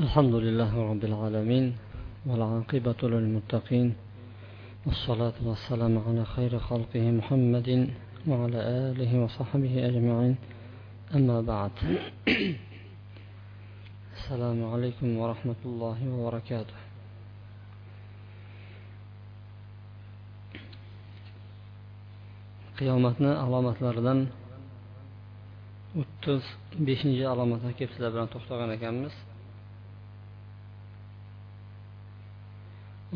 الحمد لله رب العالمين والعاقبة للمتقين والصلاة والسلام على خير خلقه محمد وعلى آله وصحبه أجمعين. أما بعد السلام عليكم ورحمة الله وبركاته. qiyomatni alomatlaridan o'ttiz beshinchi alomatga kelib sizlar bilan to'xtagan ekanmiz.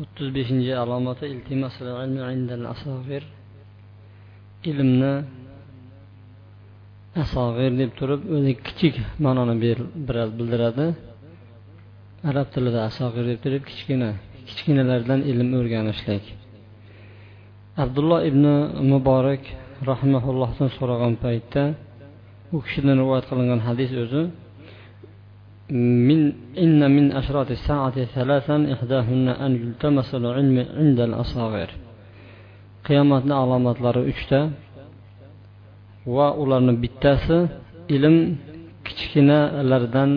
O'ttiz beshinchi alomati ilmni asog'ir deb turib o'zi kichik ma'noni bildiradi. Arab tilida asog'ir deb turib kichkina kichkinalardan ilm o'rganishlik. Abdulloh ibn muborak rahimaullohdan so'ragan paytda u kishidan rivoyat qilingan hadis o'zi من إن من أشراط الساعة ثلاثا إحداهن أن يلتمس العلم عند الأصاغر qiyomatni alomatlari uchta va ularni bittasi ilm kichkinalardan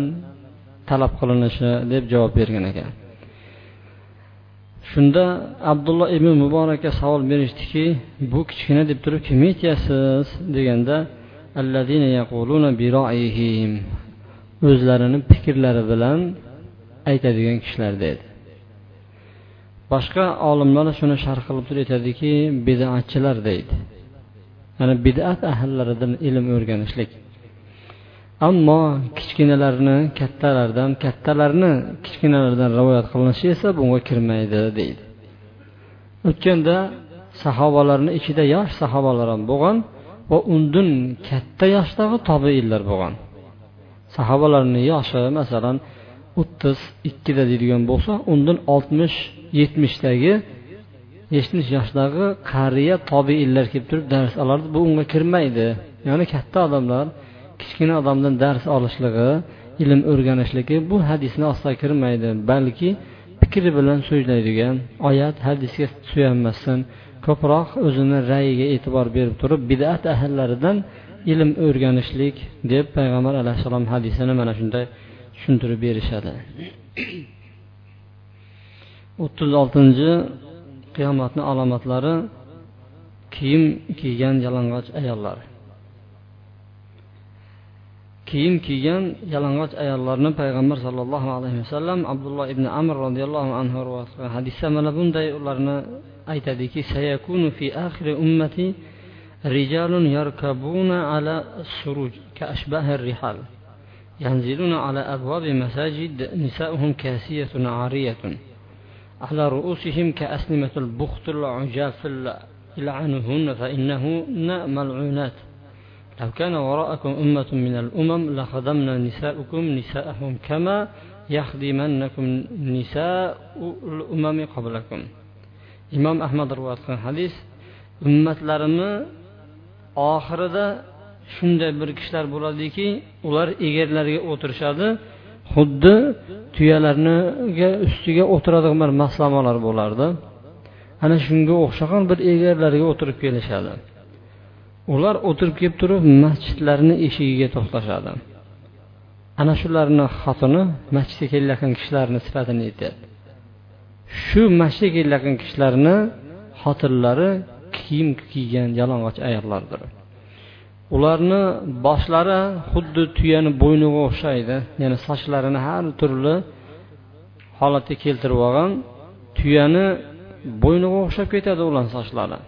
talab qilinishi deb javob bergan ekan shunda abdulloh ibn muborakka savol berishdiki bu kichkina deb turib kim aytyapsiz deganda o'zlarini fikrlari bilan aytadigan kishilar dedi boshqa olimlar shuni sharh qilib turib aytadiki bidatchilar deydi. Ya'ni bidat ahllaridan ilm o'rganishlik. Ammo kichkinalarni kattalardan kattalarni kichkinalardan rivoyat qilinishi esa bunga kirmaydi deydi. O'tganda sahobalarni ichida yosh sahobalar ham bo'lgan va undan katta yoshdagi tobeinlar bo'lgan. Sahobalarni yoshi masalan o'ttiz ikkida deydigan bo'lsa undan oltmish yetmishdagi yetmish yoshdagi qariya tobeinlar kelib turib dars olardi. Bu unga kirmaydi. Ya'ni katta odamlar kichkina odamdan dars olishligi ilm o'rganishligi bu hadisni ostiga kirmaydi. Balki fikri bilan so'zlaydigan oyat hadisga suyanmasdan ko'proq o'zini rayiga e'tibor berib turib bidat ahllaridan ilm o'rganishlik deb payg'ambar alayhissalom hadisini mana shunday tushuntirib berishadi. O'ttiz oltinchi qiyomatni alomatlari kiyim kiygan yalang'och ayollar. Kiyim kiygan yalang'och ayollarni payg'ambar sollallohu alayhi vasallam abdulloh ibn amr roziyallohu anhu hadisda mana bunday ularni aytadiki sayakunu fi axiri ummati رجال يركبون على السروج كأشباه الرحال ينزلون على أبواب مساجد نساؤهم كاسية عارية على رؤوسهم كأسلمة البخت العجاف يلعنهن فإنهن ملعونات لو كان وراءكم أمة من الأمم لخدمنا نساؤكم نساءهم كما يخدمنكم نساء الأمم قبلكم. imom ahmad rivoyat qilgan hadis ummatlarimni oxirida shunday bir kishilar bo'ladiki ular egarlariga o'tirishadi xuddi tuyalarniga ustiga o'tiradigan bir maslamalar bo'lardi. Ana shunga o'xshagan bir egarlariga o'tirib kelishadi. Ular o'tirib kelib turib masjidlarni eshigiga to'xtashadi. Ana shularni xotini masjidga kelayotgan kishilarni sifatini aytyapti. Shu masjidga kelayotgan kishilarni xotinlari kiyim kiygan yalang'och ayollardir. Ularni boshlari xuddi tuyani bo'yniga o'xshaydi. Ya'ni sochlarini har turli holatga keltirib olgan tuyani bo'yniga o'xshab ketadi ularni sochlari.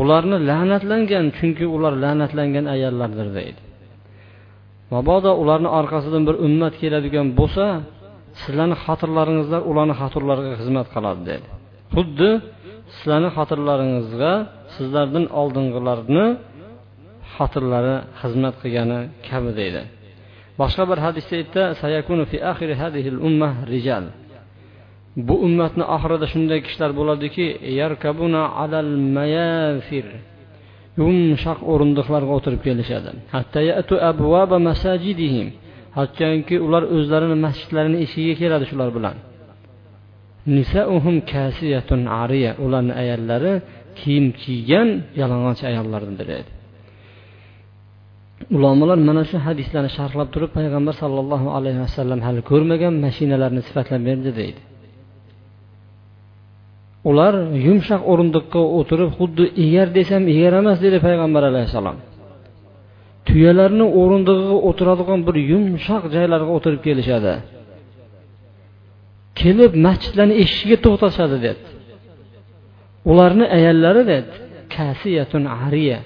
Ularni la'natlangan chunki ular la'natlangan ayollardir deydi. Mabodo ularni orqasidan bir ummat keladigan bo'lsa sizlarni xotirlaringizlar ularni xotirlariga xizmat qiladi dedi xuddi sizlarni xotirlaringizga sizlardan oldingilarni xotirlari xizmat qilgani kabi deydi. Boshqa bir hadisda bu ummatni oxirida shunday kishilar bo'ladiki yumshoq o'rindiqlarga o'tirib kelishadi. Hattoki ular o'zlarini masjidlarini eshigiga keladi shular bilan. Nisauhum kasiyatun ariya. Ularni ayollari kiyim kiygan yalang'och ayollardir dedi ulamolar mana shu hadislarni sharhlab turib payg'ambar sollallohu alayhi vasallam hali ko'rmagan mashinalarni sifatlab berdi deydi. Ular yumshoq o'rindiqqa o'tirib xuddi egar desam egar emas dedi payg'ambar alayhissalom tuyalarni o'rindig'iga o'tiradigan bir yumshoq joylarga o'tirib kelishadi. Kelib masjidlarni eshigiga to'xtashadi dedi ularni ayollari dedi kasiyatun ariya.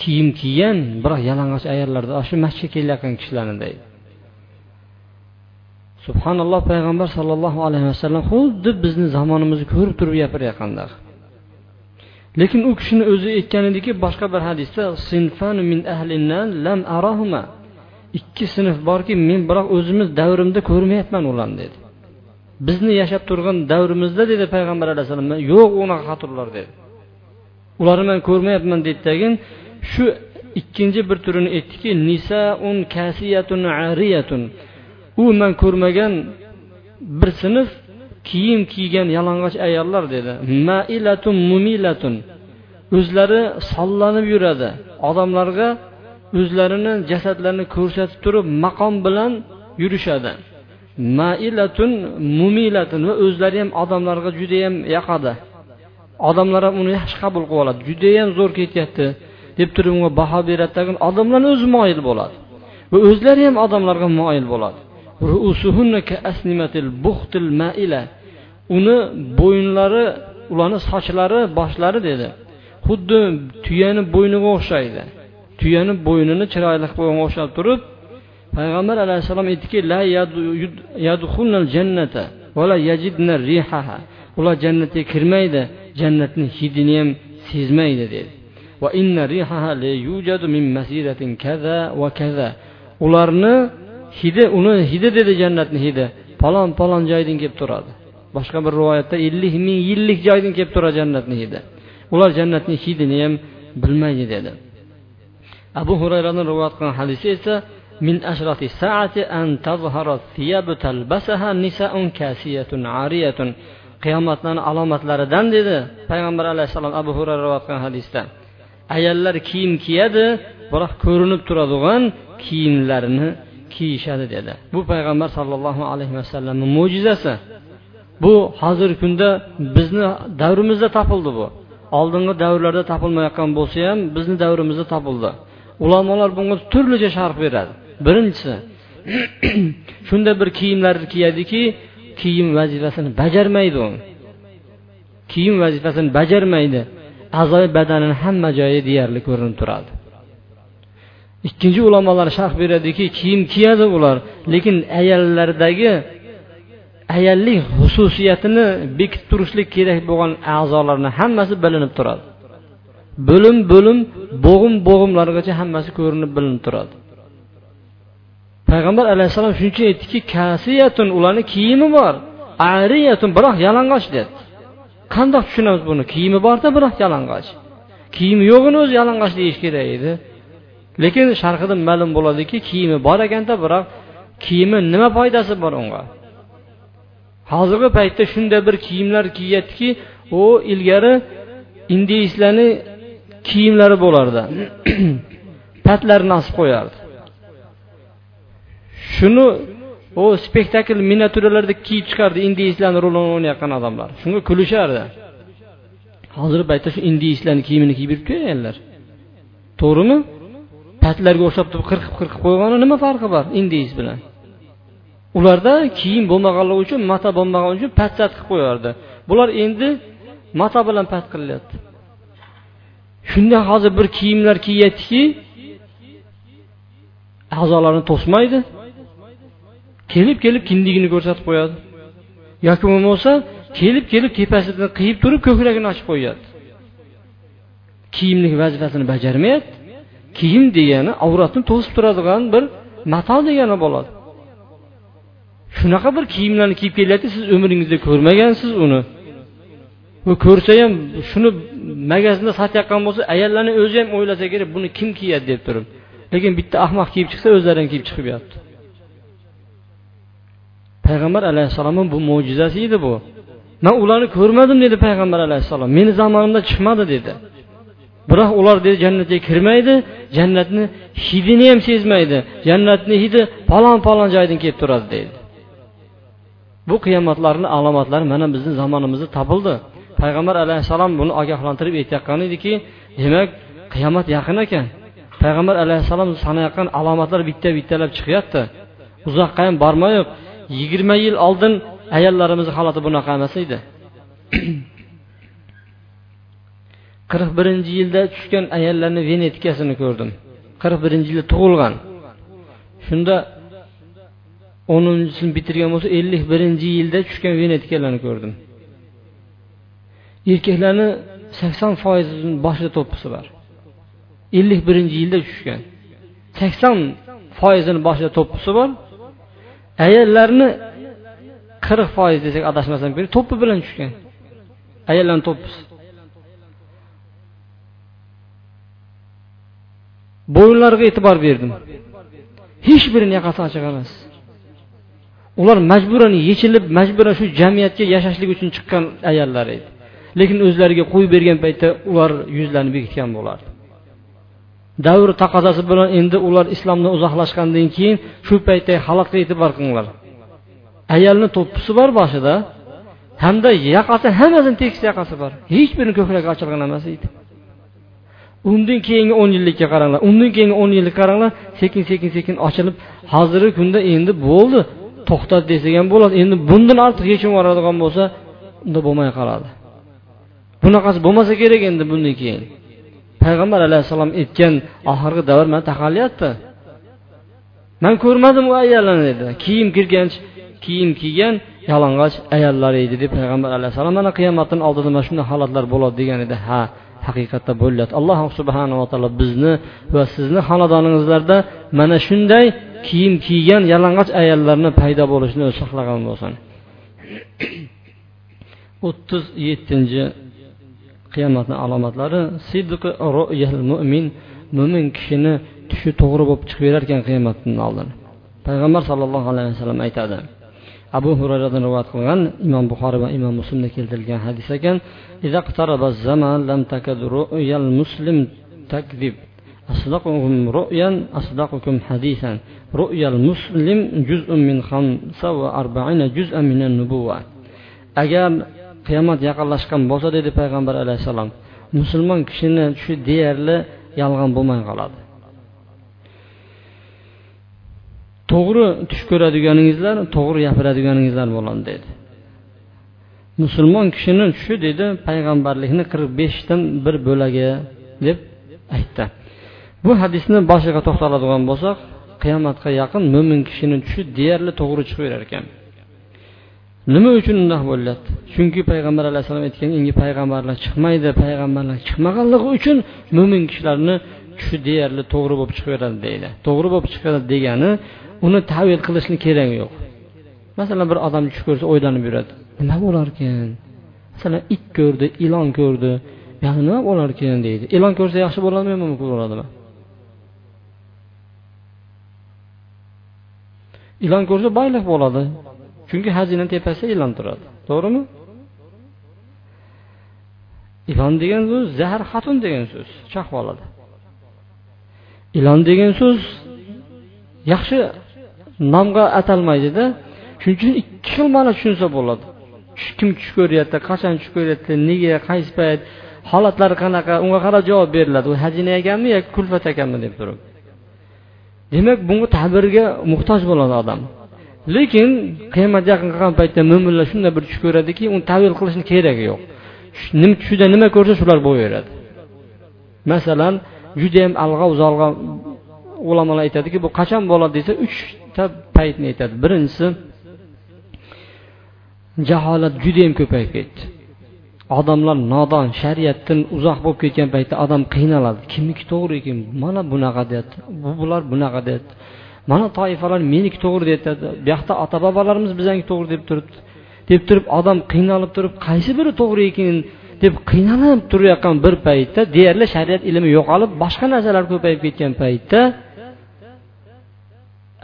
Kiyim kiygan biroq yalang'och ayollarda shu masjidga kelayotgan kishilarni deydi. Subhanalloh payg'ambar sollallohu alayhi vasallam xuddi bizni zamonimizni ko'rib turib gapirayotganda lekin u kishini o'zi aytgan ediki boshqa bir hadisda min lam arahuma. Ikki sinf borki men biroq o'zimiz davrimda ko'rmayapman ularni dedi. Bizni yashab turgan davrimizda dedi payg'ambar alayhissalom yo'q unaqa xotirlar dedi. Ularni man ko'rmayapman deydidagin shu ikkinchi bir turini aytdiki nisaun kasiyatun ariyatun u man ko'rmagan bir sinf kiyim kiygan yalang'och ayollar dedi. Mailatun mumilatun o'zlari sollanib yuradi. Odamlarga o'zlarini jasadlarini ko'rsatib turib maqom bilan yurishadi. Mailatun mumilatun va o'zlari ham odamlarga judayam yoqadi. Odamlar ham uni yaxshi qabul qilib oladi. Judayam zo'r ketyapti deb turib unga baho beradi odamlar o'zi moyil bo'ladi va o'zlari ham odamlarga moyil bo'ladi. Uni bo'yinlari ularni sochlari boshlari dedi. Xuddi tuyani bo'yniga o'xshaydi. Tuyani bo'ynini chiroyli qilib o'xshab turib payg'ambar alayhissalom aytdiki ular jannatga kirmaydi jannatni hidini ham sezmaydi dedi. Va inna rihaha la yujadu min masiratin kaza va kaza. Ularni hidi uni hidi dedi jannatni hidi. Palon palon joydan kelib turadi. Boshqa bir rivoyatda ellik ming yillik joydan kelib turadi jannatni hidi. Ular jannatni hidini ham bilmaydi dedi. Abu hurayradan rivoyat qilgan hadisi esa من أشرط الساعة أن تظهر الثياب تلبسها نساء كاسية عارية qiyomatlarni alomatlaridan dedi payg'ambar alayhissalom abu hurayra rivoyat qilgan hadisda ayollar kiyim kiyadi biroq ko'rinib turadigan kiyimlarini kiyishadi dedi bu payg'ambar sollallohu alayhi vasallamni mo'jizasi bu hozirgi kunda bizni davrimizda topildi bu oldingi davrlarda topilmayotgan bo'lsa ham bizni davrimizda topildi ulamolar bunga turlicha sharh beradi Birinchisi shunday bir kiyimlar kiyadiki kiyim vazifasini bajarmaydi u. Kiyim vazifasini bajarmaydi. A'zoyi badanini hamma joyi deyarli ko'rinib turadi. Ikkinchi ulamolar sharh beradiki kiyim kiyadi ular lekin ayollardagi ayollik xususiyatini bekitib turishlik kerak bo'lgan a'zolarni hammasi bilinib turadi. Bo'lim bo'lim bo'g'im bo'g'imlargacha hammasi ko'rinib bilinib turadi. Payg'ambar alayhissalom shuning uchun aytdiki kasiyatun ularni kiyimi bor. Ariyatun biroq yalang'och dedi qandoq tushunamiz buni? Kiyimi borda biroq yalang'och. Kiyimi yo'g'ini o'zi yalang'och deyish kerak edi. Lekin sharhidan ma'lum bo'ladiki kiyimi bor ekanda biroq kiyimi nima foydasi bor unga? Hozirgi paytda shunday bir kiyimlar kiyyaptiki u ilgari indeyslarni kiyimlari bo'lardi. Patlarini osib qo'yardi. Shuni u spektakl miniaturalarda kiyib chiqardi indeyslarni rolini o'ynayotgan odamlar shunga kulishardi. Hozirgi paytda shu indeyslarni kiyimini kiyib yuribdi ayollar. To'g'rimi? Patlarga o'xshab turib qirqib qirqib qo'ygani nima farqi bor indiyis bilan? Ularda kiyim bo'lmaganligi uchun mata bo'lmagani uchun patsat qilib qo'yardi. Bular endi mata bilan pat qilyapti shunday hozir bir kiyimlar kiyyaptiki a'zolarni to'smaydi. Kelib kelib kindigini ko'rsatib qo'yadi. Yoki bo'lmasa kelib kelib tepasidan qiyib turib ko'kragini ochib qo'yadi. Kiyimlik vazifasini bajarmayapti. Kiyim degani avratni to'sib turadigan bir mato degani bo'ladi. Shunaqa bir kiyimlarni kiyib kelyapti siz umringizda ko'rmagansiz uni. U ko'rsa ham shuni magazinda sotayotgan bo'lsa ayollarni o'zi ham o'ylasa kerak buni kim kiyadi? deb turib. Lekin bitta ahmoq kiyib chiqsa o'zlari ham kiyib chiqib yotibdi payg'ambar alayhissalomni bu mo'jizasi edi bu. Man ularni ko'rmadim dedi payg'ambar alayhissalom. Meni zamonimda chiqmadi dedi. Biroq ular dedi jannatga kirmaydi jannatni hidini ham sezmaydi jannatni hidi falon falon joydan kelib turadi deydi bu qiyomatlarni alomatlari mana bizni zamonimizda topildi. Payg'ambar alayhissalom buni ogohlantirib aytayotgan ediki demak qiyomat yaqin ekan. Payg'ambar alayhissalom sanayotgan alomatlar bitta bittalab chiqyapti. Uzoqqa ham bormayoq. Yigirma yil oldin ayollarimizni holati bunaqa emas edi. Qirq birinchi yilda tushgan ayollarni venetikasini ko'rdim. Qirq birinchi yilda tug'ilgan. Shunda o'ninchi bitirgan bo'lsa ellik birinchi yilda tushgan venetikalarni ko'rdim. Erkaklarni sakson foizini boshida to'ppisi bor. ellik birinchi yilda tushgan. sakson foizini boshida to'ppisi bor ayollarni qirq foiz desak adashmasam to'ppi bilan tushgan. Ayollarni to'ppisi. Bo'yinlariga e'tibor berdim. Hech birini yoqasi ochiq emas. Ular majburan yechilib majburan shu jamiyatga yashashlik uchun chiqqan ayollar edi. Lekin o'zlariga qo'yib bergan paytda ular yuzlarini bekitgan bo'lardi. Davr taqozosi bilan endi ular islomdan uzoqlashgandan keyin shu paytda holatga e'tibor qilinglar. Ayolni to'ppisi bor boshida hamda yoqasi hammasini tekis yoqasi bor. Hech birini ko'kragi ochilgan emas edi. Undan keyingi o'n yillikka qaranglar undan keyingi o'n yillik qaranglar sekin sekin sekin ochilib hozirgi kunda endi bo'ldi. To'xtat desak ham bo'ladi. Endi bundan ortiq yechim yuboradigan bo'lsa unda bo'lmay qoladi. Bunaqasi bo'lmasa kerak endi bundan keyin. Payg'ambar alayhissalom aytgan oxirgi davr mana taqalyapti man ko'rmadim u ayollarni dedi. Kiyim kirgan kiyim kiygan yalang'och ayollar edi deb payg'ambar alayhissalom mana qiyomatdan oldida mana shunday holatlar bo'ladi degan edi. Ha haqiqatda bo'lyapti. Alloh subhanava taolo bizni va sizni xonadoningizlarda mana shunday kiyim kiygan yalang'och ayollarni paydo bo'lishini o'zi saqlagan bo'lsin. O'ttiz yettinchi qiyomatni alomatlari mo'min mo'min kishini tushi to'g'ri bo'lib chiqib berar ekan qiyomatdan oldin payg'ambar sollallohu alayhi vasallam aytadi abu hurayradan rivoyat qilgan imom buxoriy va imom muslimda keltirilgan hadis ekan لم تكد رؤيا المسلم تكذب أصدقكم رؤيا أصدقكم حديثا رؤيا المسلم جزء من خمسة وأربعين جزءا من النبوة agar qiyomat yaqinlashgan bo'lsa dedi payg'ambar alayhissalom musulmon kishini shu deyarli yolg'on bo'lmay qoladi. To'g'ri tush ko'radiganingizlar to'g'ri gapiradiganingizlar bo'ladi dedi. Musulmon kishini tushi dedi payg'ambarlikni qirq beshdan bir bo'lagi deb aytdi. Bu hadisni boshiga to'xtaladigan bo'lsak qiyomatga yaqin mo'min kishini tushi deyarli to'g'ri chiqaverar ekan. Nima uchun undoq bo'lyapti? Chunki payg'ambar alayhissalom aytgan endi payg'ambarlar chiqmaydi payg'ambarlar chiqmaganligi uchun mo'min kishilarni tushi deyarli to'g'ri bo'lib chiqaveradi deydi. To'g'ri bo'lib chiqadi degani uni tavil qilishni keragi yo'q. Masalan bir odam tush ko'rsa o'ylanib yuradi. Nima bo'larkan masalan it ko'rdi ilon ko'rdi. Yani nima bo'larkan deydi. Ilon ko'rsa yaxshi bo'ladimi yomon bo'ladimi? Ilon ko'rsa boylik bo'ladi. Chunki xazina tepasida ilon turadi. To'g'rimi? Ilon degan so'z zahar xatun degan so'z chaqib ilon degan so'z yaxshi nomga atalmaydida shuning uchun ikki xil ma'no tushunsa bo'ladi. Kim tush ko'ryapti qachon tush ko'ryapti nega qaysi payt holatlari qanaqa unga qarab javob beriladi. U xazina ekanmi yoki kulfat ekanmi deb turib demak bunga ta'birga muhtoj bo'ladi odam. Lekin qiyomat yaqin qilgan paytda mo'minlar shunday bir tush ko'radiki uni tavil qilishni keragi yo'q. Tushida nima ko'rsa shular bo'laveradi. Masalan judayam alg'ov zolg'ov ulamolar aytadiki bu qachon bo'ladi desa uchta paytni aytadi. Birinchisi jaholat judayam ko'payib ketdi. Odamlar nodon shariatdan uzoq bo'lib ketgan paytda odam qiynaladi. Kimniki to'g'ri ekan? Mana bunaqa deyapti. Bu bular bunaqa deyapti. Mana toifalar meniki to'g'ri deyapti bu yoqda ota bobolarimiz bizaniki to'g'ri deb turibdi deb turib odam qiynalib turib qaysi biri to'g'ri ekan deb qiynalib turayotgan bir paytda deyarli shariat ilmi yo'qolib boshqa narsalar ko'payib ketgan paytda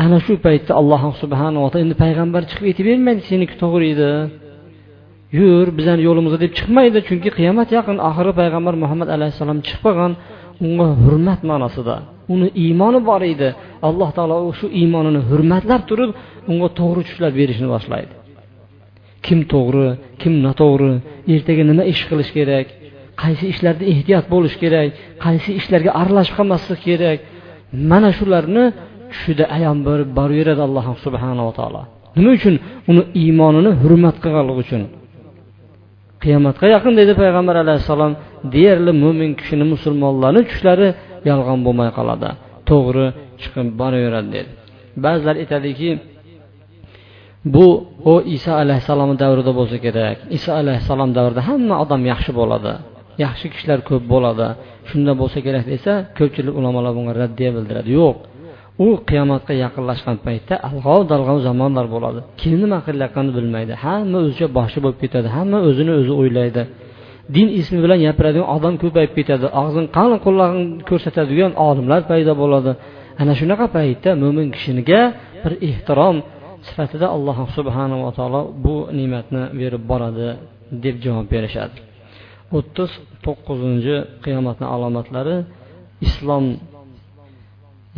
ana shu paytda alloh subhanava taolo endi payg'ambar chiqib aytib bermaydi seniki to'g'ri edi. Yur bizani yo'limizga deb chiqmaydi chunki qiyomat yaqin oxiri payg'ambar muhammad alayhissalom chiqib qolgan unga hurmat ma'nosida. Uni iymoni bor edi. Alloh taolo shu iymonini hurmatlab turib unga to'g'ri tushlar berishni boshlaydi. Kim to'g'ri kim noto'g'ri ertaga nima ish qilish kerak qaysi ishlarda ehtiyot bo'lish kerak qaysi ishlarga aralashib qolmaslik kerak. Mana shularni tushida ayon bo'lib boraveradi alloh subhanava taolo. Nima uchun? Uni iymonini hurmat qilganligi uchun. Qiyomatga yaqin dedi payg'ambar alayhissalom deyarli mo'min kishini musulmonlarni tushlari yolg'on bo'lmay qoladi. To'g'ri chiqib boraveradi dedi. Ba'zilar aytadiki bu u iso alayhissalomni davrida bo'lsa kerak. Iso alayhissalom davrida hamma odam yaxshi bo'ladi. Yaxshi kishilar ko'p bo'ladi. Shunda bo'lsa kerak desa ko'pchilik ulamolar bunga raddiya bildiradi. Yo'q. U qiyomatga yaqinlashgan paytda alg'ov dalg'ov zamonlar bo'ladi. Kim nima qilayotganini bilmaydi. Hamma o'zicha boshi bo'lib ketadi. Hamma o'zini o'zi o'ylaydi. Din ismi bilan gapiradigan odam ko'payib ketadi. Og'zini qalin qo'llarini ko'rsatadigan olimlar paydo bo'ladi. Ana shunaqa paytda mo'min kishiga bir ehtirom sifatida alloh subhanava taolo bu ne'matni berib boradi deb javob berishadi. O'ttiz to'qqizinchi qiyomatni alomatlari islom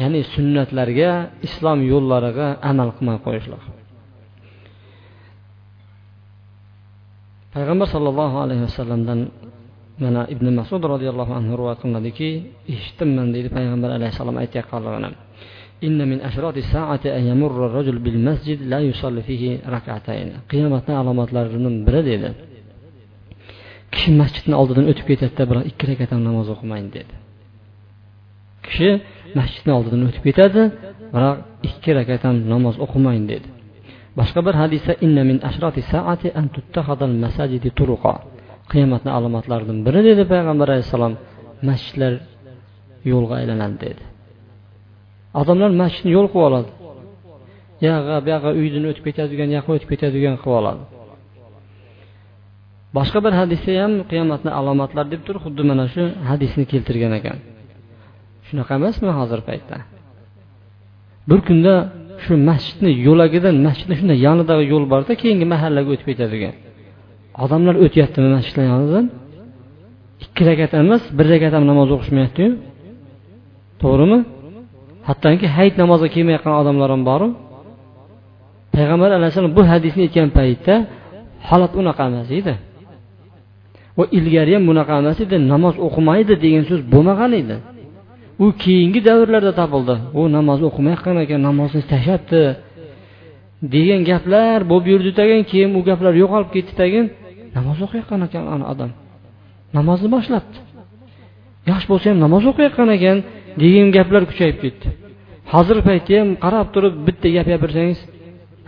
ya'ni sunnatlarga islom yo'llariga amal qilmay qo'yishlar. payg'ambar sollallohu alayhi vasallamdan mana ibn masud roziyallohu anhu rivoyat qilinadiki eshitdimman deydi payg'ambar alayhissalom aytayotganligini إن من أشراط الساعة أن يمر الرجل بالمسجد لا يصلي فيه ركعتين qiyomatni alomatlaridan biri dedi kishi masjidni oldidan o'tib ketadida biroq ikki rakat ham namoz o'qimaydi dedi kishi masjidni oldidan o'tib ketadi biroq ikki rakat ham namoz o'qimaydi dedi Boshqa bir hadisda qiyomatni alomatlaridan biri dedi payg'ambar alayhissalom masjidlar yo'lga aylanadi dedi. Odamlar masjidni yo'l qilib oladi. Yoqqa bu yoqqa uydan o'tib ketadigan yoqqa o'tib ketadigan qilib oladi. Boshqa bir hadisda ham qiyomatni alomatlar deb turib xuddi mana shu hadisni keltirgan ekan. Shunaqa emasmi hozirgi paytda? Bir kunda shu masjidni yo'lagidan masjidni shunday yonidagi yo'l borda keyingi mahallaga o'tib ketadigan. Odamlar o'tyaptimi masjidlar yonidan ikki rakat emas bir rakat ham namoz o'qishmayaptiyu to'g'rimi? Hattoki hayit namoziga kelmayotgan odamlar ham boru. Payg'ambar alayhissalom bu hadisni aytgan paytda holat unaqa emas edi. Va ilgari ham bunaqa emas edi namoz o'qimaydi degan so'z bo'lmagan edi. U keyingi davrlarda topildi. U namoz o'qimayotgan ekan namozni tashlabdi. Degan gaplar bo'lib yurdi tagin keyin u gaplar yo'qolib ketdi tagin namoz o'qiyotgan ekan ana odam. Namozni boshlabdi. Yosh bo'lsa ham namoz o'qiyotgan ekan degan gaplar kuchayib ketdi. Hozirgi paytda ham qarab turib bitta gap gapirsangiz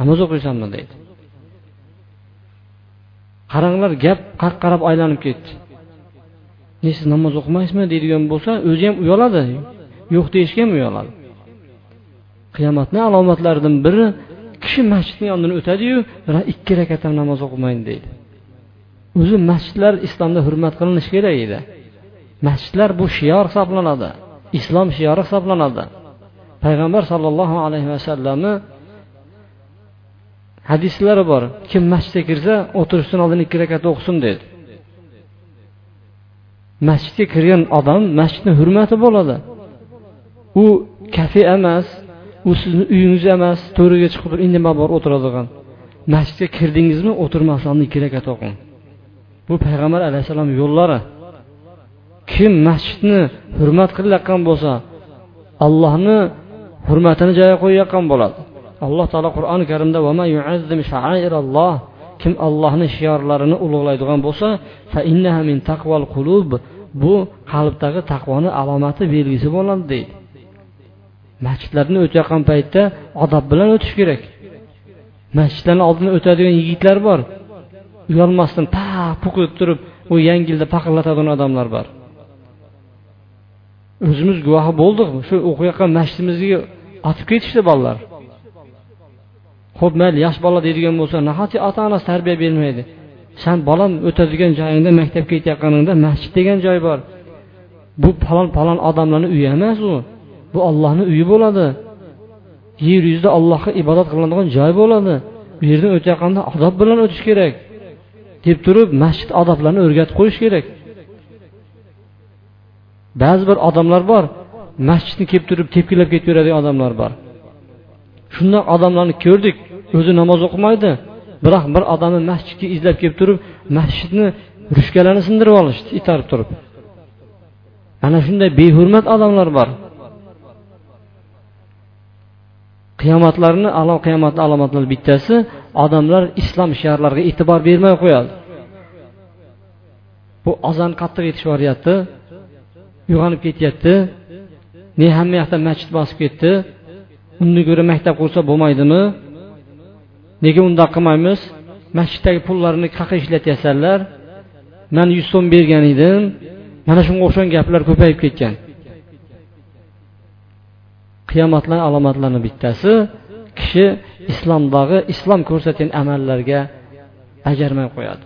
namoz o'qiysanmi deydi. Qaranglar gap qayerqa qarab aylanib ketdi. Ne siz namoz o'qimaysizmi deydigan bo'lsa o'zi ham uyaladi. Yo'q deyishga ham uyaladi. Qiyomatni alomatlaridan biri kishi masjidni yonidan o'tadiyu ikki rakat ham namoz o'qimaydi deydi. O'zi masjidlar islomda hurmat qilinishi kerak edi. Masjidlar bu shior hisoblanadi islom shiori hisoblanadi. Payg'ambar sollallohu alayhi vasallamni hadislari bor. Kim masjidga kirsa o'tirishdan oldin ikki rakat o'qisin dedi. Masjidga kirgan odam masjidni hurmati bo'ladi. U kafe emas u sizni uyingiz emas to'riga chiqib turib indamay borib o'tiradigan. Masjidga kirdingizmi o'tirmaslikni ikki rakat o'qing bu payg'ambar alayhissalom yo'llari. Kim masjidni hurmat qilayotgan bo'lsa allohni hurmatini joyiga qo'yayotgan bo'ladi. Alloh taolo qur'oni karimda kim allohni shiorlarini ulug'laydigan bo'lsa bu qalbdagi taqvoni alomati belgisi bo'ladi deydi. Masjidlarni o'tayotgan paytda odob bilan o'tish kerak. Masjidlarni oldidan o'tadigan yigitlar bor. Uyalmasdan paq puq etib turib u yangi yilda paqillatadigan odamlar bor. O'zimiz guvohi bo'ldik. Shu o'qiyotgan masjidimizga otib ketishdi bolalar. Ho'p mayli yosh bola deydigan bo'lsa nahotki ota onasi tarbiya bermaydi? San bolam o'tadigan joyingda maktabga ketayotganingda masjid degan joy bor. Bu falon falon odamlarni uyi emas u. Bu ollohni uyi bo'ladi. Yer yuzida allohga ibodat qilinadigan joy bo'ladi. Bu yerdan o'tayotganda odob bilan o'tish kerak. Deb turib masjid odoblarini o'rgatib qo'yish kerak. Ba'zi bir odamlar bor masjidni kelib turib tepkilab ketaveradigan odamlar bor. Shundoq odamlarni ko'rdik. O'zi namoz o'qimaydi. Biroq bir odamni masjidga izlab kelib turib masjidni ruchkalarini sindirib olishdi itarib turib. Ana shunday behurmat odamlar bor. Qiyomatlarni alom qiyomatni alomatlari bittasi odamlar islom shiorlariga e'tibor bermay qo'yadi. Bu ozon qattiq yetishib boryapti uyg'onib ketyapti ne hamma yoqda masjid bosib ketdi undan ko'ra maktab qursa bo'lmaydimi? Nega undoq qilmaymiz? Masjiddagi pullarni qayerqa ishlatyapsanlar man yuz so'm bergan edim mana shunga o'xshagan gaplar ko'payib ketgan. Qiyomatlar alomatlarini bittasi kishi islomdagi islom ko'rsatgan amallarga bajarmay qo'yadi.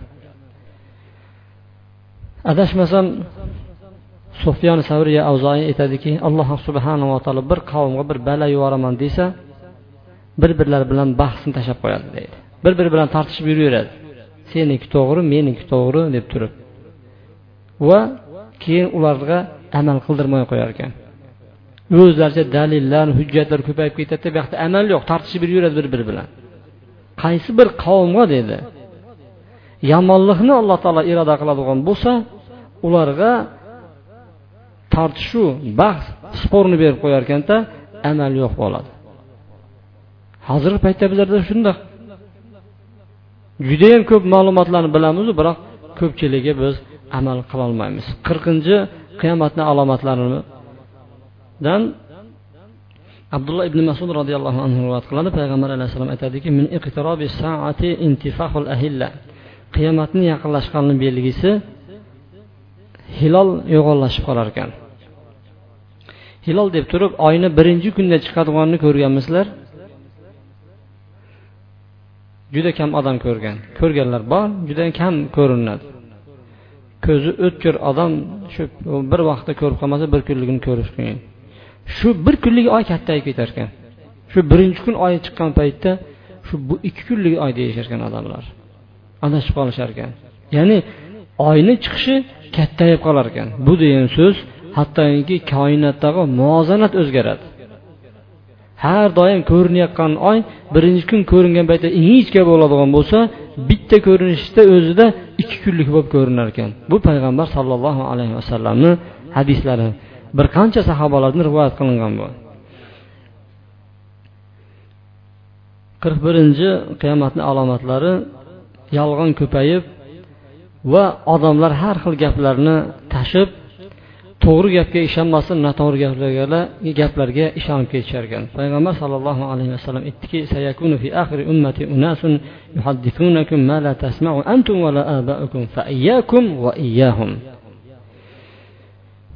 Adashmasam sufyon savriya avzoiy aytadiki alloh subhanava taolo bir qavmga bir balo yuboraman desa bir birlari bilan bahsni tashlab qo'yadi deydi. Bir biri bilan tortishib yuraveradi. Seniki to'g'ri meniki to'g'ri deb turib. Va keyin ularga amal qildirmay qo'yar ekan. O'zlaricha dalillar hujjatlar ko'payib ketadida bu yoqda amal yo'q tortishib yuraveradi bir biri bilan. Qaysi bir qavmga dedi yomonlikni alloh taolo iroda qiladigan bo'lsa ularga tortishuv bahs sporni berib qo'yar ekanda amal yo'q bo'ladi. Hozirgi paytda bizlarda shundoq. Judayam ko'p ma'lumotlarni bilamizu biroq ko'pchiligi biz amal qilolmaymiz. Qirqinchi qiyomatni alomatlaridan abdulloh ibn masud roziyallohu anhu rivoyat qiladi. Payg'ambar alayhissalom aytadiki min saati intifahul ahilla. Qiyomatni yaqinlashganini belgisi hilol yo'g'onlashib qolar ekan. Hilol deb turib oyni birinchi kunda chiqadiganini ko'rganmisizlar juda kam odam ko'rgan. Ko'rganlar bor juda kam ko'rinadi. Ko'zi o'tkir odam shu bir vaqtda ko'rib qolmasa bir kunligini ko'rish qiyin. Shu bir kunlik oy kattayib ketar ekan shu birinchi kun oy chiqqan paytda shu bu ikki kunlik oy deyishar ekan odamlar adashib qolishar ekan ya'ni oyni chiqishi kattayib qolar ekan bu degan so'z hattoki koinotdagi muvozanat o'zgaradi. Har doim ko'rinayotgan oy birinchi kun ko'ringan paytda ingichka bo'ladigan bo'lsa bitta ko'rinishda o'zida ikki kunlik bo'lib ko'rinar ekan. Bu payg'ambar sollallohu alayhi vasallamni hadislari. Bir qancha sahobalardan rivoyat qilingan bu. qirq birinchi qiyomatni alomatlari yolg'on ko'payib va odamlar har xil gaplarni tashib to'g'ri gapga ishonmasdan noto'g'ri gaplarga gaplarga ishonib ketishar ekan payg'ambar sollallohu alayhi vasallam aytdiki sayakunu fi akhiri ummati unasun yuhaddithunakum ma la tasma'u antum va la aba'ukum fa iyyakum va iyyahum.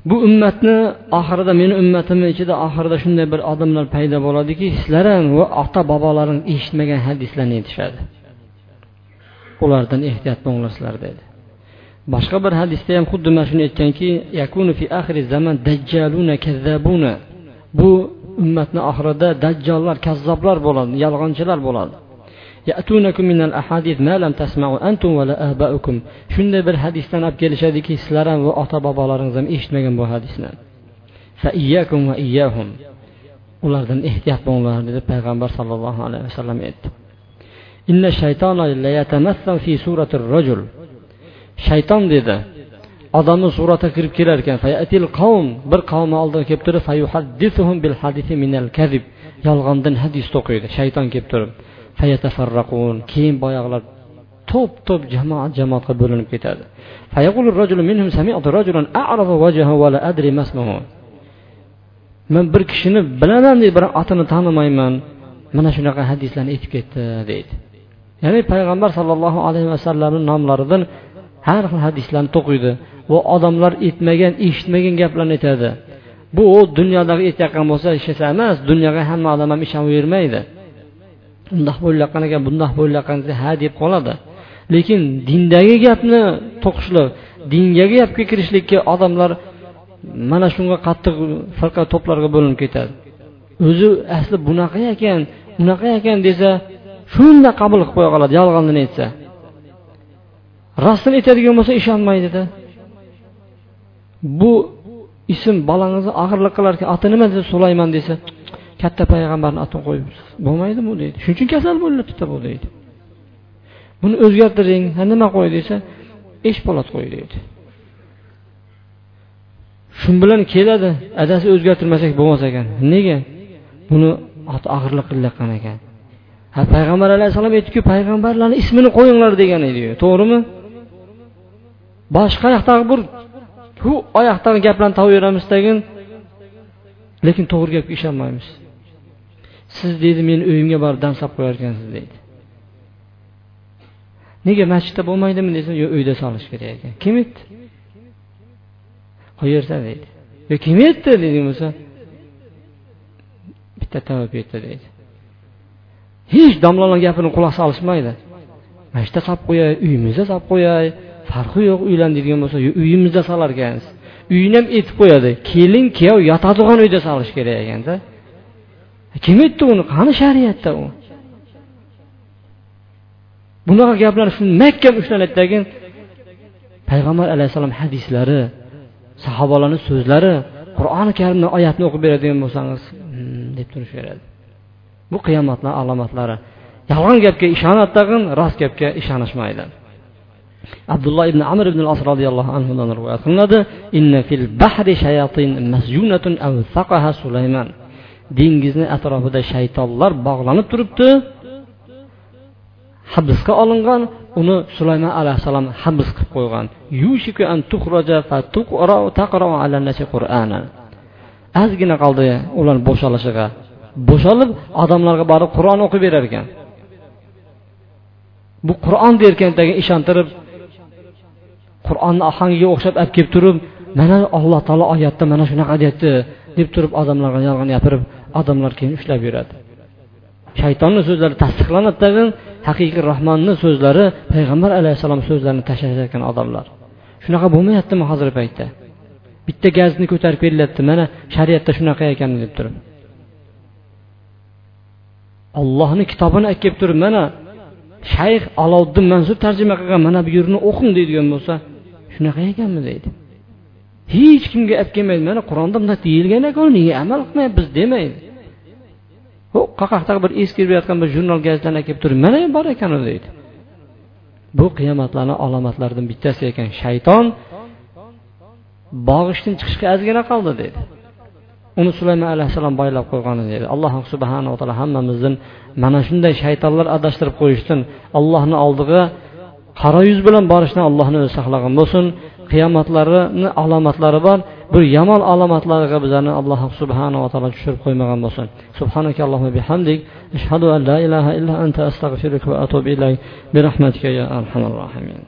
Bu ummatni oxirida meni ummatimni ichida oxirida shunday bir odamlar paydo bo'ladiki sizlar ham va ota bobolaring eshitmagan hadislarni aytishadi. Ulardan ehtiyot bo'linglar sizlar dedi. Boshqa bir hadisda ham xuddi mana shuni aytganki yakunu fi axiri zaman dajjaluna kazzabuna. Bu ummatni oxirida dajjollar kazzoblar bo'ladi yolg'onchilar bo'ladi. Shunday bir hadisdan olib kelishadiki sizlar ham va ota bobolaringiz ham eshitmagan bu hadisni. Ulardan ehtiyot bo'linglar dedi payg'ambar sollallohu alayhi vasallam aytdi. Shayton dedi. Odamni suratiga kirib kelar ekan. Qavm. Bir qavmni oldiga kelib turib yolg'ondan hadis to'qiydi. Shayton kelib turib keyin boyag'ilar to'p to'p jamoat jamoatga bo'linib ketadi. Men bir kishini bilaman deydi biroq otini tanimayman. Mana shunaqa hadislarni aytib ketdi deydi. Ya'ni payg'ambar sollallohu alayhi vasallamni nomlaridan har xil hadislarni to'qiydi. Va odamlar aytmagan eshitmagan gaplarni aytadi. Bu u dunyodagi aytayotgan bo'lsa hech narsa emas dunyoga hamma odam ham ishonavermaydi undoq bo'layotgan ekan bundoq bo'layotgan ha deb qoladi. Lekin dindagi gapni to'qishlik dingagi gapga kirishlikka odamlar mana shunga qattiq firqa to'plarga bo'linib ketadi. O'zi asli bunaqa ekan unaqa ekan desa shunda qabul qilib qo'ya qoladi yolg'ondan aytsa. Rostini aytadigan bo'lsa ishonmaydida. Bu ism bolangizni og'irlik qilarkan oti nima desa sulaymon desa katta payg'ambarni otini qo'yib bo'lmaydi bu deydi. Shuning uchun kasal bo'lyaptida bu deydi. Buni o'zgartiring ha nima qo'y desa eshpolat qo'y deydi. Shu bilan keladi. Adasi o'zgartirmasak bo'lmas ekan. Nega? Buni oti og'irlik qilayotgan ekan. Ha payg'ambar alayhissalom aytdiku payg'ambarlarni ismini qo'yinglar degan edi to'g'rimi? Boshqa yoqdagi bir shu oyoqdagi gaplarni topaveramiz tagin lekin to'g'ri gapga ishonmaymiz. Siz deydi meni uyimga borib dam solib qo'yar ekansiz deydi. Nega masjidda bo'lmaydimi desam yo'q uyda solish kerak ekan. Kim aytdi qo'yaversa deydi. Yo kim aytdi deydigan bo'lsa bitta tavob aytdi deydi. Hech domlalarni gapini quloq solishmaydi. Masjidda solib qo'yay uyimizda solib qo'yay. Farqi yo'q uylan bo'lsa uyimizda solar ekansiz uyini ham aytib qo'yadi. Kelin kuyov yotadigan uyda solish kerak ekanda kim aytdi uni? Qani shariatda u? Bunaqa gaplar mahkam ushlanadidagi payg'ambar alayhissalom hadislari sahobalarni so'zlari qur'oni karimni oyatni o'qib beradigan bo'lsangiz hmm, deb turaveradi bu qiyomatlar alomatlari. Yolg'on gapga ishonadi tag'in rost gapga ishonishmaydi. Abdulloh ibn amr ibn as roziyallohu anhudan rivoyat qilinadi inna fil bahri shayatin masjunatun aw sulaymon dengizni atrofida shaytonlar bog'lanib turibdi. Hibsga olingan uni sulaymon alayhissalom hibs qilib qo'ygan. Ozgina qoldi ular bo'shalishiga bo'shalib odamlarga borib qur'on o'qib berar ekan bu qur'on derkan ishontirib qur'onni ohangiga o'xshab olib kelib turib mana alloh taolo oyatda mana shunaqa deyapti deb turib odamlarga yolg'on gapirib odamlar keyin ushlab yuradi. Shaytonni so'zlari tasdiqlanadi tag'in haqiqiy rahmonni so'zlari payg'ambar alayhissalom so'zlarini tashlashayotgan odamlar. Shunaqa bo'lmayaptimi hozirgi paytda? Bitta gazni ko'tarib berilyapti mana shariatda shunaqa ekan deb turib. Ollohni kitobini olib kelib turib mana shayx aloviddin mansur tarjima qilgan mana bu yerni o'qing deydigan bo'lsa shunaqa ekanmi deydi. Hech kimga olib kelmaydi mana qur'onda bunday deyilgan ekan nega amal qilmayapmiz demaydi. Qoqaqdagi bir eskirib berayotgan bir jurnal gazetani olib kelib turib mana bor ekan u deydi. Bu qiyomatlarni alomatlaridan bittasi ekan. Shayton bog'ishdan chiqishga ozgina qoldi dedi uni sulaymon alayhissalom boylab qo'ygan dedi alloh subhanava taolo hammamizni mana shunday shaytonlar adashtirib qo'yishdan allohni oldiga qora yuz bilan borishdan allohni o'zi saqlagan bo'lsin qiyomatlarini alomatlari bor bir yomon alomatlariga bizlarni alloh subhanava taolo tushirib qo'ymagan bo'lsin subhanaka allohumma bihamdik ashhadu an la ilaha illa anta astag'firuka va atubu ilayk برحمتك يا أرحم الراحمين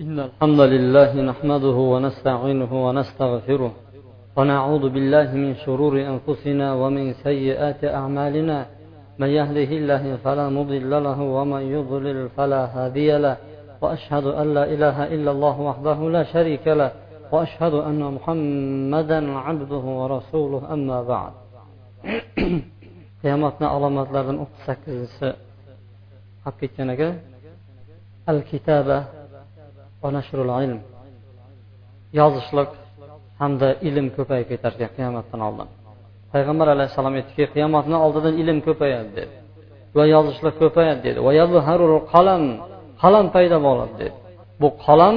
إن الحمد لله نحمده ونستعينه ونستغفره ونعوذ بالله من شرور أنفسنا ومن سيئات أعمالنا من يهده الله فلا مضل له ومن يضلل فلا هادي له وأشهد أن لا إله إلا الله وحده لا شريك له وأشهد أن محمدا عبده ورسوله أما بعد. قيامتنا علامات لدن اقصى الكتابة ونشر العلم. يازشلك حمد علم كفاية كتر قيامتنا علامات payg'ambar alayhissalom aytdiki qiyomatni oldidan ilm ko'payadi dedi. Va yozishlar ko'payadi dedi. Va qalam qalam paydo bo'ladi dedi. Bu qalam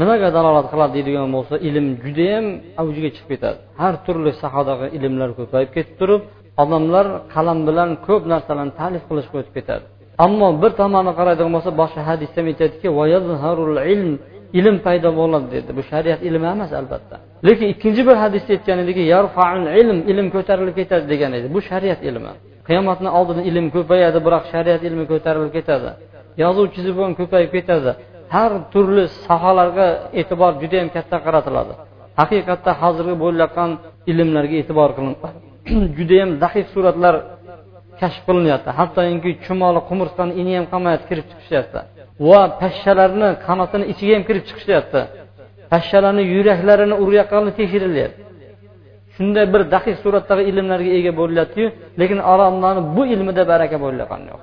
nimaga dalolat qiladi deydigan bo'lsa ilm judayam avjiga chiqib ketadi. Har turli sohadagi ilmlar ko'payib ketib turib odamlar qalam bilan ko'p narsalarni talif qilishga o'tib ketadi. Ammo bir tomonni qaraydigan bo'lsa boshqa hadisda aytadiki ilm paydo bo'ladi dedi. Bu shariat ilmi emas albatta. Lekin ikkinchi bir hadisda aytgan ediki ilm ilm ko'tarilib ketadi degan edi. Bu shariat ilmi. Qiyomatni oldida ilm ko'payadi biroq shariat ilmi ko'tarilib ketadi. Yozuv chizib ham ko'payib ketadi. Har turli sohalarga e'tibor judayam katta qaratiladi. Haqiqatda hozirgi bo'layotgan ilmlarga e'tibor qilinadi judayam zaif suratlar kashf qilinyapti. Hattoki chumoli qumursqani ini ham qolmayapti kirib chiqishyapti. Va pashshalarni qanotini ichiga ham kirib chiqishyapti. Pashshalarni yuraklarini urayotganini tekshirilyapti shunday bir daqiq suratdagi ilmlarga ega bo'lyaptiyu lekin odamlarni bu ilmida baraka bo'layotgani yo'q.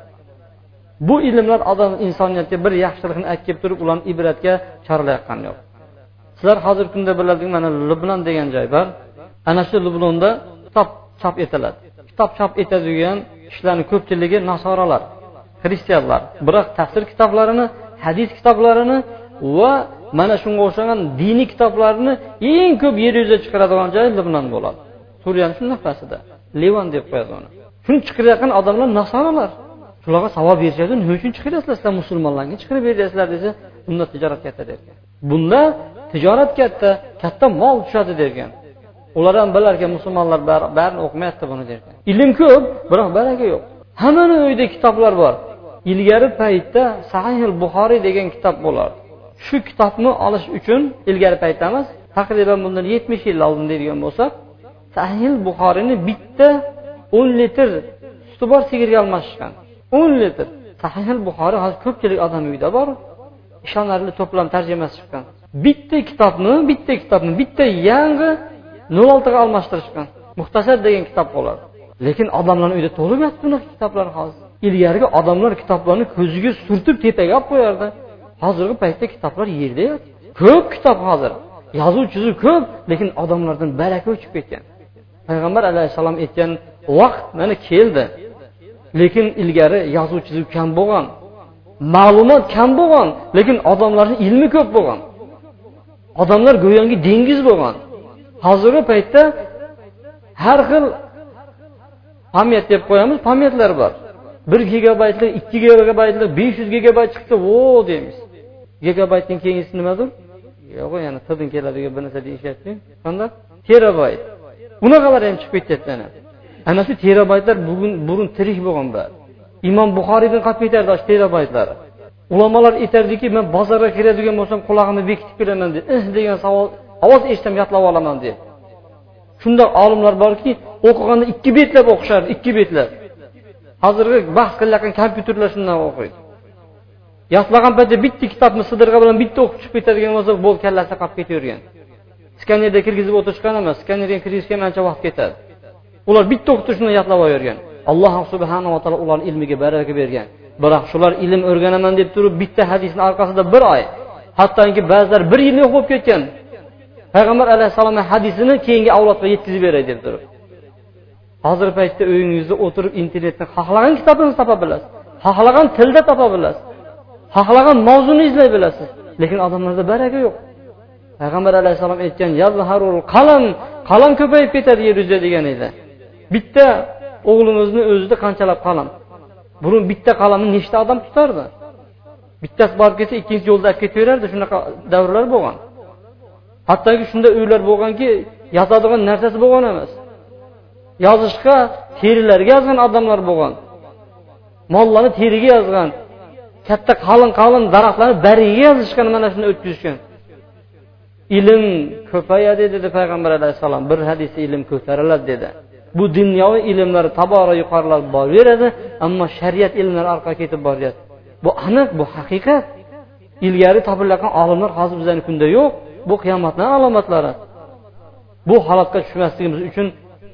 Bu ilmlar odam insoniyatga bir yaxshilikni aytib kelib turib ularni ibratga chorlayotgani yo'q. Sizlar hozirgi kunda biladigan mana lublon degan joy bor. Ana shu lublonda kitob chop etiladi. Kitob chop etadigan kishilarni ko'pchiligi nasoralar xristianlar. Biroq tafsir kitoblarini hadis kitoblarini va mana shunga o'xshagan diniy kitoblarni eng ko'p yer yuziga chiqaradigan joy libnon bo'ladi. Suriyani shunaqasida livan deb qo'yadi uni. Shuni chiqarayotgan odamlar nasoralar shularga savob berishadi nima uchun chiqaryapsizlar? Sizlar musulmonlarga chiqarib beryapsizlar desa bunda tijorat katta derkan. Bunda tijorat katta katta mol tushadi derkan. Ular ham bilarkan musulmonlar barini o'qimayapti buni derkan. Ilm ko'p biroq baraka yo'q. Hammani uyida kitoblar bor. Ilgari paytda sahih buxoriy degan kitob bo'lardi. Shu kitobni olish uchun ilgari paytda emas taqriban bundan yetmish yil oldin deydigan bo'lsak sahil buxoriyni bitta o'n litr suti bor sigirga almashishgan. O'n litr. Sahil buxoriy hozir ko'pchilik odam uyida bor ishonarli to'plam tarjimasi chiqqan. Bitta kitobni bitta kitobni bitta yangi nol oltiga almashtirishgan. Muxtasar degan kitob bo'ladi. Lekin odamlarni uyida to'lib yotibdi bunaqa kitoblar hozir. Ilgarigi odamlar kitoblarni ko'ziga surtib tepaga olib qo'yardi. Hozirgi paytda kitoblar yerda ko'p kitob hozir. Yozuv chizuv ko'p lekin odamlardan baraka o'chib ketgan. Payg'ambar alayhissalom aytgan vaqt mana keldi. Lekin ilgari yozuv chizuv kam bo'lgan ma'lumot kam bo'lgan lekin odamlarni ilmi ko'p bo'lgan. Odamlar go'yoki dengiz bo'lgan. Hozirgi paytda har xil pamyat deb qo'yamiz pamyatlar bor. Bir gigabaytlik ikki gigabaytlik besh yuz gigabayt chiqdi vo deymiz. Gigabaytdan keyingisi nimadir? Yo'q yana tildan keladigan bir narsa deyishyapti. Qanday terabayt bunaqalar ham chiqib ketyapti ana. Ana shu terabaytlar bugun burun tirik bo'lgan bari imom buxoriydan qolib ketardi shu terabaytlari ulamolar aytardiki man bozorga kiradigan bo'lsam qulog'imni bekitib kiraman deb ih! degan savol ovoz eshitsam yodlab olaman deb shundoq olimlar borki o'qiganda ikki betlab o'qishardi ikki betlab. Hozirgi bahs qilayotgan kompyuterlar shundan o'qiydi. Yodlagan paytda bitta kitobni sidirg'a bilan bitta o'qib chiqib ketadigan bo'lsa bo'ldi kallasi qolib ketavergan. Skanerda kirgizib o'tirishgan emas skanerga kirgizishga ancha vaqt ketadi. Ular bitta o'qitib yodlab olavergan alloh subhanava taolo ularni ilmiga baraka bergan. Biroq shular ilm o'rganaman deb turib bitta hadisni orqasida bir oy hattoki ba'zilar bir yil yo'q bo'lib ketgan. Payg'ambar alayhissalomni hadisini keyingi avlodga yetkazib beray deb turib. Hozirgi paytda uyingizda o'tirib internetdan xohlagan kitobingizni topa bilasiz. Xohlagan tilda topa bilasiz. Xohlagan mavzuni izlay bilasiz lekin odamlarda baraka yo'q. Payg'ambar alayhissalom aytgan qalam qalam ko'payib ketadi yer yuzida degan edi. Bitta o'g'limizni o'zida qanchalab qalam. Burun bitta qalamni nechta odam tutardi? Bittasi borib ketsa ikkinchisi yo'lda olib ketaverardi shunaqa davrlar bo'lgan. Hattoki shunday uylar bo'lganki yozadigan narsasi bo'lgan emas. Yozishga terilarga yozgan odamlar bo'lgan. Mollarni teriga yozgan katta qalin qalin daraxtlarni bariga yozishgan mana shuni o'tkazishgan. Ilm ko'payadi dedi payg'ambar alayhissalom. Bir hadisda ilm ko'tariladi dedi. Bu dunyoviy ilmlar tobora yuqorilab boraveradi ammo shariat ilmlari orqaga ketib boryapti. Bu aniq bu haqiqat. Ilgari topilayotgan olimlar hozir bizani kunda yo'q. Bu qiyomatni alomatlari. Bu holatga tushmasligimiz uchun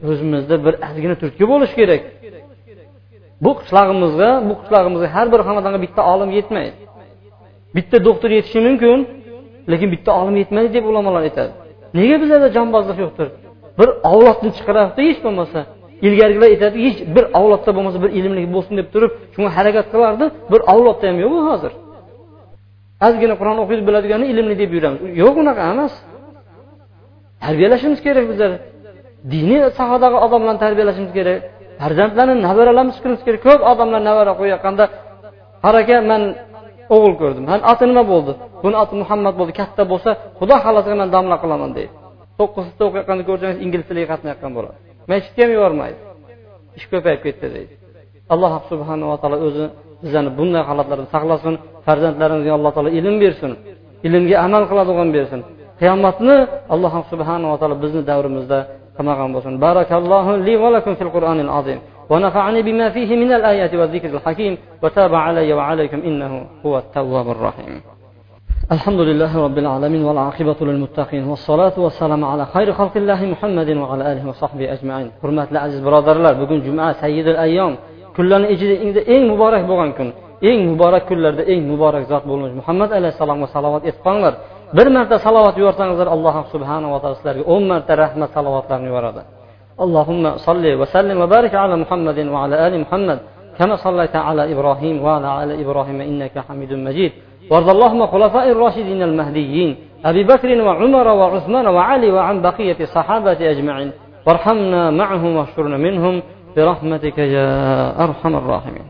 o'zimizda bir ozgina turtki bo'lishi kerak. Bu qishlog'imizga bu qishlog'imizga har bir xonadonga bitta olim yetmaydi. Bitta doktor yetishi mumkin lekin bitta olim yetmaydi deb ulamolar aytadi. Nega bizlarda jonbozlik yo'qdir? Bir avlodni chiqaryapti hech bo'lmasa ilgarigilar aytadi hech bir avlodda bo'lmasa bir ilmli bo'lsin deb turib shunga harakat qilardi. Bir avlodda ham yo'q hozir. Ozgina qur'on o'qiydi biladigani ilmli deb yuramiz. Yo'q unaqa emas. Tarbiyalashimiz kerak bizlar. Diniy sohadagi odamlarni tarbiyalashimiz kerak. Farzandlarni nabaralarimiz qilishimiz kerak. Ko'p odamlar nabara qo'yayotganda qaraka man o'g'il ko'rdim. Man oti nima bo'ldi? Buni oti muhammad bo'ldi. Katta bo'lsa xudo xohlasa man domla qilaman deydi. To'qqizta o'qiyotganda ko'rsangiz ingliz tiliga qatnayotgan bo'ladi. Masjidga ham yubormaydi. Ish ko'payib ketdi deydi. Alloh subhanava taolo o'zi bizlarni bunday holatlardan saqlasin farzandlarimizga alloh taolo ilm bersin ilmga amal qiladigan bersin. Qiyomatni alloh subhanava taolo bizni davrimizda كما قال بوسن بارك الله لي ولكم في القرآن العظيم ونفعني بما فيه من الآيات والذكر الحكيم وتاب علي وعليكم إنه هو التواب الرحيم الحمد لله رب العالمين والعاقبة للمتقين والصلاة والسلام على خير خلق الله محمد وعلى آله وصحبه أجمعين حرمات العزيز برادر الله بقون جمعة سيد الأيام كلنا إجد إن مبارك بغنكم إن مبارك كل إن مبارك ذات بولنج محمد عليه السلام وصلوات إتقان bir marta salovat yuborsangizlar alloh subhanava taolo sizlarga o'n marta rahmat salovatlarni yuboradi. اللهم صل وسلم وبارك على محمد وعلى ال محمد كما صليت على إبراهيم وعلى ال إبراهيم انك حميد مجيد وارض اللهم خلفاء الراشدين المهديين ابي بكر وعمر وعثمان وعلي وعن بقيه الصحابه اجمعين وارحمنا معهم واحشرنا منهم برحمتك يا ارحم الراحمين